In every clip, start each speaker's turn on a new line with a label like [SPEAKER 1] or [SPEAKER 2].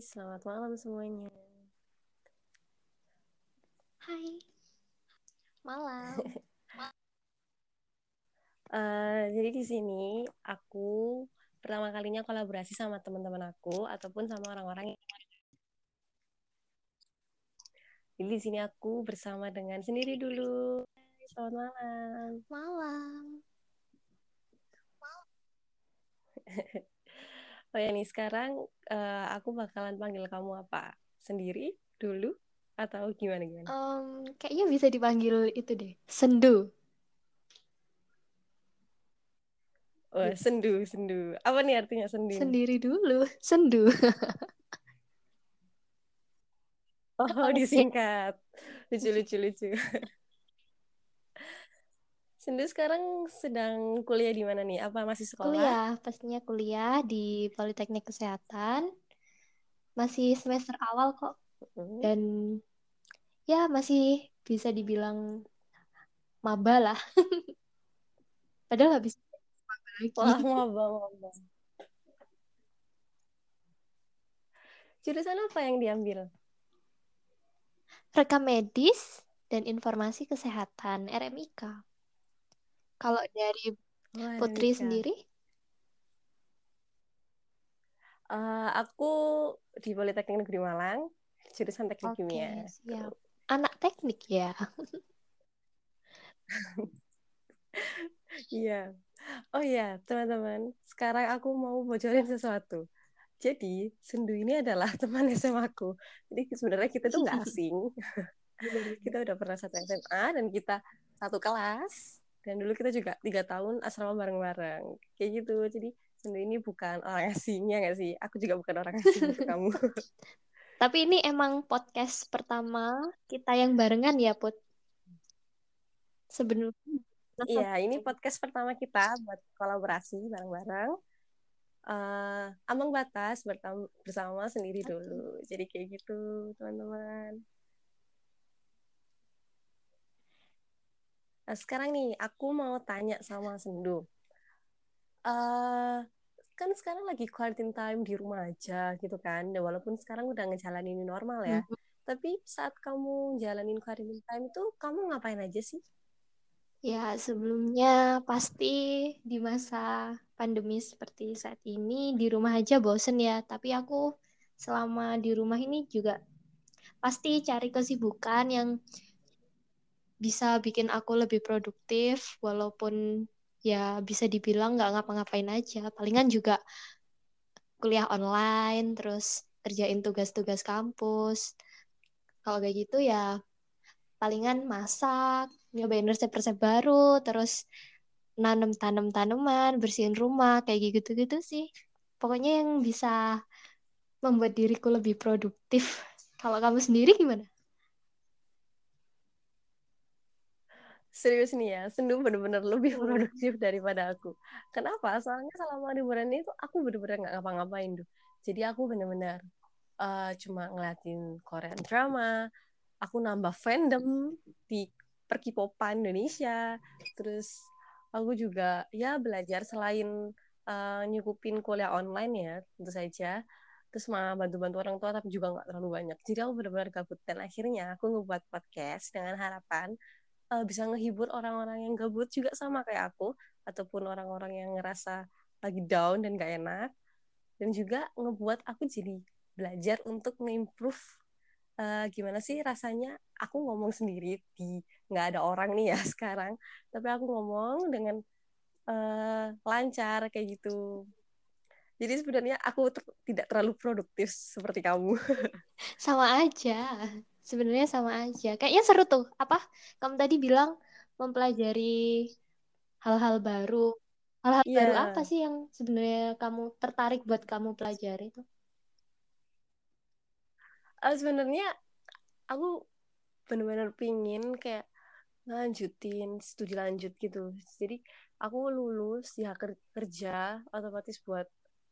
[SPEAKER 1] selamat malam semuanya.
[SPEAKER 2] Hai, malam.
[SPEAKER 1] uh, jadi di sini aku pertama kalinya kolaborasi sama teman-teman aku ataupun sama orang-orang yang jadi di sini aku bersama dengan sendiri dulu. Selamat malam.
[SPEAKER 2] Malam.
[SPEAKER 1] Oh ya nih sekarang uh, aku bakalan panggil kamu apa? Sendiri dulu atau gimana gimana?
[SPEAKER 2] Um, kayaknya bisa dipanggil itu deh, sendu.
[SPEAKER 1] Oh, sendu, sendu. Apa nih artinya sendu?
[SPEAKER 2] Sendiri dulu, sendu.
[SPEAKER 1] oh, disingkat. Lucu, lucu, lucu. Sendu sekarang sedang kuliah di mana nih? Apa masih sekolah?
[SPEAKER 2] Kuliah, pastinya kuliah di Politeknik Kesehatan. Masih semester awal kok. Dan ya masih bisa dibilang maba lah. Padahal habis
[SPEAKER 1] maba lagi. Wah, maba, maba. Jurusan apa yang diambil?
[SPEAKER 2] Rekam medis dan informasi kesehatan, RMIK. Kalau dari oh, Putri sendiri?
[SPEAKER 1] Uh, aku di Politeknik Negeri Malang, jurusan Teknik okay, Kimia.
[SPEAKER 2] Siap. Anak teknik ya.
[SPEAKER 1] Iya. oh iya, teman-teman. Sekarang aku mau bocorin sesuatu. Jadi, Sendu ini adalah teman SMA aku. Jadi sebenarnya kita tuh nggak asing. kita udah pernah satu SMA dan kita satu kelas dan dulu kita juga tiga tahun asrama bareng-bareng. Kayak gitu. Jadi sebenarnya ini bukan orang asingnya nggak sih? Aku juga bukan orang asing untuk kamu.
[SPEAKER 2] Tapi ini emang podcast pertama kita yang barengan ya put? Sebenarnya
[SPEAKER 1] iya ini podcast pertama kita buat kolaborasi bareng-bareng. Uh, ambang batas bersama sendiri dulu. Jadi kayak gitu teman-teman Nah, sekarang nih, aku mau tanya sama Sendu. Uh, kan sekarang lagi quarantine time di rumah aja gitu kan. Dan walaupun sekarang udah ngejalanin normal ya. Mm-hmm. Tapi saat kamu jalanin quarantine time itu kamu ngapain aja sih?
[SPEAKER 2] Ya, sebelumnya pasti di masa pandemi seperti saat ini di rumah aja bosen ya. Tapi aku selama di rumah ini juga pasti cari kesibukan yang bisa bikin aku lebih produktif walaupun ya bisa dibilang nggak ngapa-ngapain aja. Palingan juga kuliah online terus kerjain tugas-tugas kampus. Kalau kayak gitu ya palingan masak nyobain resep-resep baru terus nanam tanam tanaman bersihin rumah kayak gitu gitu sih. Pokoknya yang bisa membuat diriku lebih produktif. Kalau kamu sendiri gimana
[SPEAKER 1] serius nih ya sendu bener-bener lebih produktif daripada aku. Kenapa? Soalnya selama liburan itu aku bener-bener nggak ngapa-ngapain tuh. Jadi aku bener-bener uh, cuma ngeliatin Korean drama aku nambah fandom di perkipopan Indonesia terus aku juga ya belajar selain uh, nyukupin kuliah online ya tentu saja terus mah bantu-bantu orang tua tapi juga nggak terlalu banyak. Jadi aku benar-benar gabut. Dan akhirnya aku ngebuat podcast dengan harapan uh, bisa ngehibur orang-orang yang gabut juga sama kayak aku ataupun orang-orang yang ngerasa lagi down dan gak enak dan juga ngebuat aku jadi belajar untuk nge-improve uh, gimana sih rasanya aku ngomong sendiri di nggak ada orang nih ya sekarang tapi aku ngomong dengan uh, lancar kayak gitu jadi sebenarnya aku ter tidak terlalu produktif seperti kamu
[SPEAKER 2] sama aja sebenarnya sama aja. Kayaknya seru tuh. Apa? Kamu tadi bilang mempelajari hal-hal baru. Hal-hal yeah. baru apa sih yang sebenarnya kamu tertarik buat kamu pelajari itu?
[SPEAKER 1] Uh, sebenarnya aku benar-benar pingin kayak lanjutin studi lanjut gitu. Jadi aku lulus ya kerja otomatis buat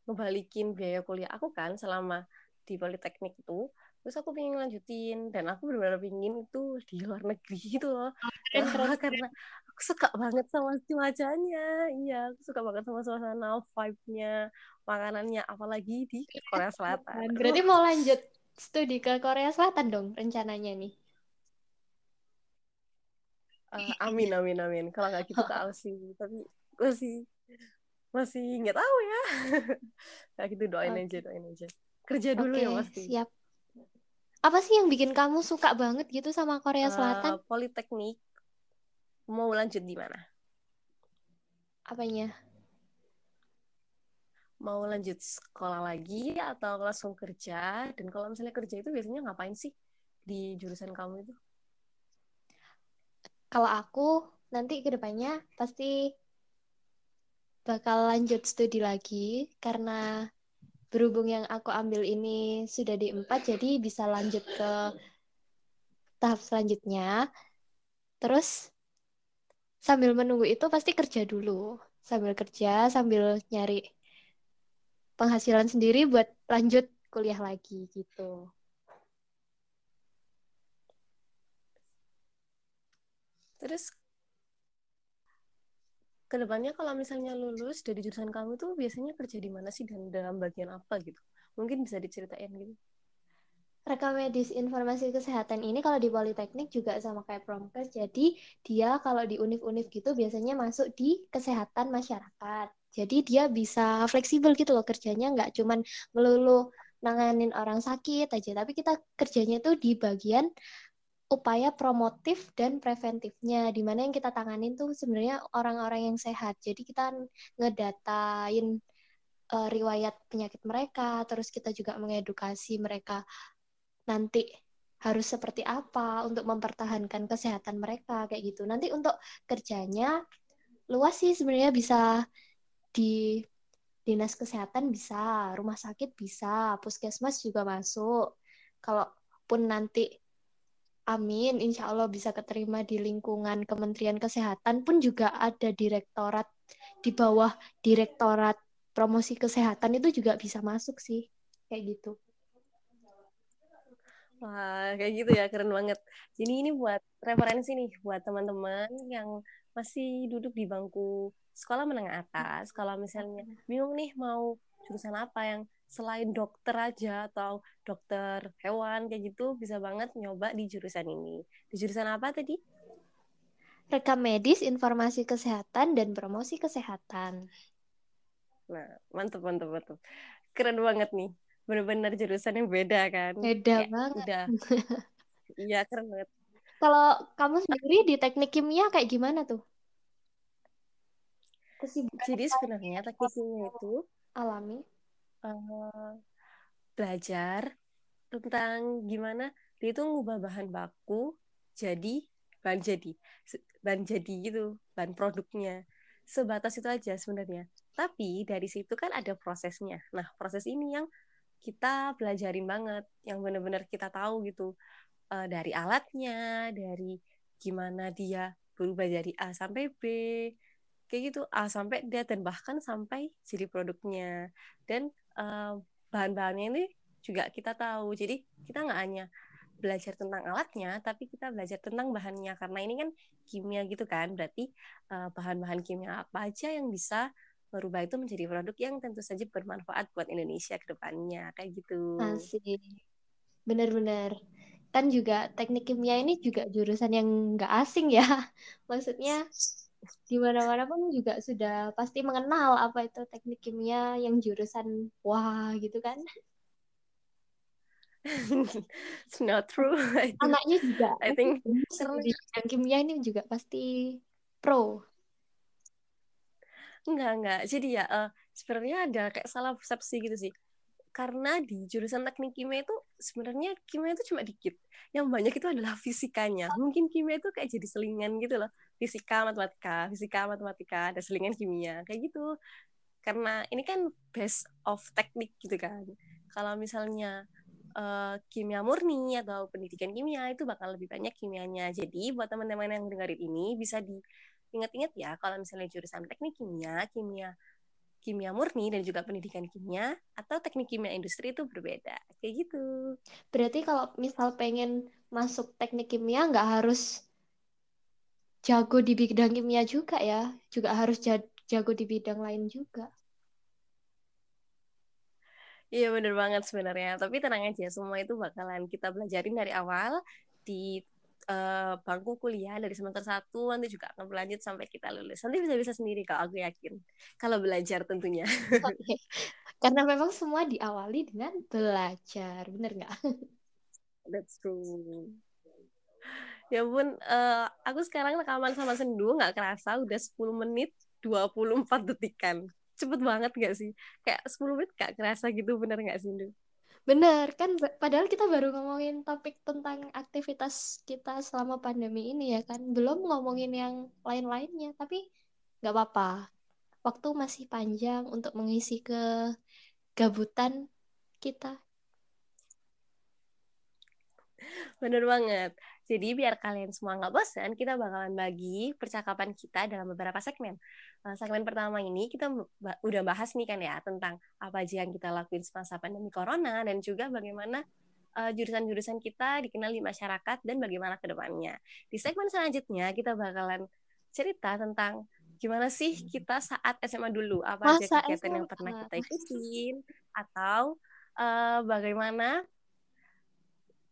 [SPEAKER 1] ngebalikin biaya kuliah aku kan selama di politeknik itu. Terus aku pengen lanjutin dan aku benar-benar pengen itu di luar negeri gitu loh.
[SPEAKER 2] Keren,
[SPEAKER 1] karena aku suka banget sama cuacanya. Iya aku suka banget sama suasana vibe-nya makanannya apalagi di Korea Selatan.
[SPEAKER 2] Berarti mau lanjut studi ke Korea Selatan dong rencananya nih?
[SPEAKER 1] Uh, amin amin amin. Kalau nggak gitu ke Aussie tapi masih masih nggak tahu ya. Kayak gitu doain okay. aja doain aja. Kerja dulu okay, ya pasti.
[SPEAKER 2] siap. Apa sih yang bikin kamu suka banget gitu sama Korea eh, Selatan? Uh,
[SPEAKER 1] politeknik. Mau lanjut di mana?
[SPEAKER 2] Apanya?
[SPEAKER 1] Mau lanjut sekolah lagi atau langsung kerja? Dan kalau misalnya kerja itu biasanya ngapain sih di jurusan kamu itu?
[SPEAKER 2] Kalau aku nanti ke depannya pasti bakal lanjut studi lagi karena berhubung yang aku ambil ini sudah di empat jadi bisa lanjut ke tahap selanjutnya. Terus sambil menunggu itu pasti kerja dulu. Sambil kerja sambil nyari penghasilan sendiri buat lanjut kuliah lagi gitu.
[SPEAKER 1] Terus ke depannya kalau misalnya lulus dari jurusan kamu tuh biasanya kerja di mana sih dan dalam bagian apa gitu? Mungkin bisa diceritain gitu.
[SPEAKER 2] Rekam medis informasi kesehatan ini kalau di Politeknik juga sama kayak Promkes. Jadi dia kalau di univ-univ gitu biasanya masuk di kesehatan masyarakat. Jadi dia bisa fleksibel gitu loh kerjanya nggak cuman melulu nanganin orang sakit aja, tapi kita kerjanya tuh di bagian upaya promotif dan preventifnya di mana yang kita tanganin tuh sebenarnya orang-orang yang sehat. Jadi kita ngedatain uh, riwayat penyakit mereka terus kita juga mengedukasi mereka nanti harus seperti apa untuk mempertahankan kesehatan mereka kayak gitu. Nanti untuk kerjanya luas sih sebenarnya bisa di dinas kesehatan bisa rumah sakit bisa puskesmas juga masuk. Kalaupun nanti amin, insya Allah bisa keterima di lingkungan Kementerian Kesehatan pun juga ada direktorat di bawah direktorat promosi kesehatan itu juga bisa masuk sih kayak gitu.
[SPEAKER 1] Wah, kayak gitu ya, keren banget. Jadi ini buat referensi nih buat teman-teman yang masih duduk di bangku sekolah menengah atas. Kalau misalnya bingung nih mau jurusan apa yang selain dokter aja atau dokter hewan kayak gitu bisa banget nyoba di jurusan ini. Di jurusan apa tadi?
[SPEAKER 2] Rekam medis, informasi kesehatan dan promosi kesehatan.
[SPEAKER 1] Nah, mantap mantap mantap. Keren banget nih. Benar-benar jurusan yang beda kan?
[SPEAKER 2] Beda kayak banget.
[SPEAKER 1] Udah. Iya, keren banget.
[SPEAKER 2] Kalau kamu sendiri di teknik kimia kayak gimana tuh?
[SPEAKER 1] Jadi sebenarnya teknik kimia itu
[SPEAKER 2] alami?
[SPEAKER 1] Uh, belajar tentang gimana dia itu ngubah bahan baku jadi bahan jadi bahan jadi gitu bahan produknya. Sebatas itu aja sebenarnya. Tapi dari situ kan ada prosesnya. Nah proses ini yang kita belajarin banget yang benar-benar kita tahu gitu uh, dari alatnya dari gimana dia berubah dari A sampai B kayak gitu A sampai D dan bahkan sampai jadi produknya dan uh, bahan-bahannya ini juga kita tahu jadi kita nggak hanya belajar tentang alatnya tapi kita belajar tentang bahannya karena ini kan kimia gitu kan berarti uh, bahan-bahan kimia apa aja yang bisa merubah itu menjadi produk yang tentu saja bermanfaat buat Indonesia ke depannya kayak gitu.
[SPEAKER 2] Asik. Benar-benar. Kan juga teknik kimia ini juga jurusan yang nggak asing ya. Maksudnya di mana-mana pun juga sudah pasti mengenal apa itu teknik kimia yang jurusan wah gitu kan.
[SPEAKER 1] It's not true.
[SPEAKER 2] Anaknya juga.
[SPEAKER 1] I think
[SPEAKER 2] di bidang kimia ini juga pasti pro.
[SPEAKER 1] Enggak, enggak. Jadi ya uh, sebenarnya ada kayak salah persepsi gitu sih. Karena di jurusan teknik kimia itu sebenarnya kimia itu cuma dikit. Yang banyak itu adalah fisikanya. Mungkin kimia itu kayak jadi selingan gitu loh. Fisika matematika fisika matematika ada selingan kimia. Kayak gitu. Karena ini kan base of teknik gitu kan. Kalau misalnya uh, kimia murni atau pendidikan kimia itu bakal lebih banyak kimianya. Jadi buat teman-teman yang dengerin ini bisa diingat-ingat ya kalau misalnya jurusan teknik kimia kimia kimia murni dan juga pendidikan kimia atau teknik kimia industri itu berbeda. Kayak gitu.
[SPEAKER 2] Berarti kalau misal pengen masuk teknik kimia nggak harus jago di bidang kimia juga ya, juga harus jago di bidang lain juga.
[SPEAKER 1] Iya bener banget sebenarnya. Tapi tenang aja, semua itu bakalan kita belajarin dari awal di uh, bangku kuliah dari semester satu nanti juga akan berlanjut sampai kita lulus. Nanti bisa-bisa sendiri kalau aku yakin. Kalau belajar tentunya.
[SPEAKER 2] Okay. Karena memang semua diawali dengan belajar, bener nggak?
[SPEAKER 1] That's true. Ya pun, uh, aku sekarang rekaman sama Sendu nggak kerasa udah 10 menit 24 detikan cepet banget gak sih? Kayak 10 menit gak kerasa gitu, bener gak sih, Ndu?
[SPEAKER 2] Bener, kan padahal kita baru ngomongin topik tentang aktivitas kita selama pandemi ini ya kan. Belum ngomongin yang lain-lainnya, tapi gak apa-apa. Waktu masih panjang untuk mengisi ke gabutan kita.
[SPEAKER 1] Bener banget. Jadi biar kalian semua nggak bosan, kita bakalan bagi percakapan kita dalam beberapa segmen. Uh, segmen pertama ini kita udah bahas nih kan ya tentang apa aja yang kita lakuin semasa pandemi corona dan juga bagaimana uh, jurusan-jurusan kita dikenal di masyarakat dan bagaimana ke depannya. Di segmen selanjutnya kita bakalan cerita tentang gimana sih kita saat SMA dulu, apa Masa aja kegiatan SMA. yang pernah kita ikutin atau uh, bagaimana Eh,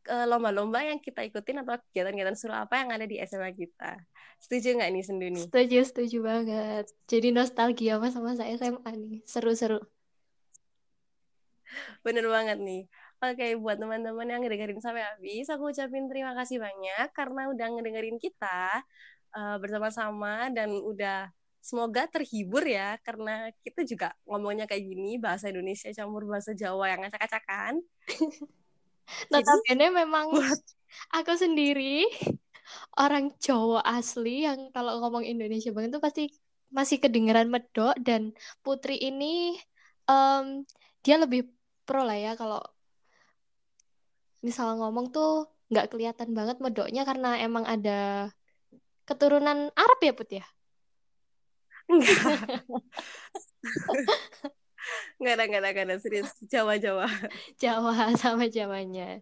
[SPEAKER 1] lomba-lomba yang kita ikutin atau kegiatan-kegiatan seru apa yang ada di SMA kita. Setuju nggak nih Senduni?
[SPEAKER 2] Setuju, setuju banget. Jadi nostalgia apa sama saya SMA nih. Seru-seru.
[SPEAKER 1] Bener banget nih. Oke, buat teman-teman yang ngedengerin sampai habis, aku ucapin terima kasih banyak karena udah ngedengerin kita uh, bersama-sama dan udah semoga terhibur ya karena kita juga ngomongnya kayak gini bahasa Indonesia campur bahasa Jawa yang acak-acakan.
[SPEAKER 2] Notabene memang buat aku sendiri orang Jawa asli yang kalau ngomong Indonesia banget tuh pasti masih kedengeran medok dan Putri ini um, dia lebih pro lah ya kalau misal ngomong tuh nggak kelihatan banget medoknya karena emang ada keturunan Arab ya Put ya?
[SPEAKER 1] Enggak. Nggak ada, nggak ada, nggak ada. Serius. Jawa, Jawa.
[SPEAKER 2] Jawa sama Jawanya.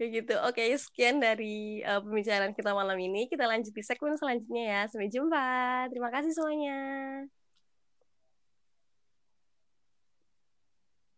[SPEAKER 1] Kayak gitu. Oke, sekian dari uh, pembicaraan kita malam ini. Kita lanjut di segmen selanjutnya ya. Sampai jumpa. Terima kasih semuanya.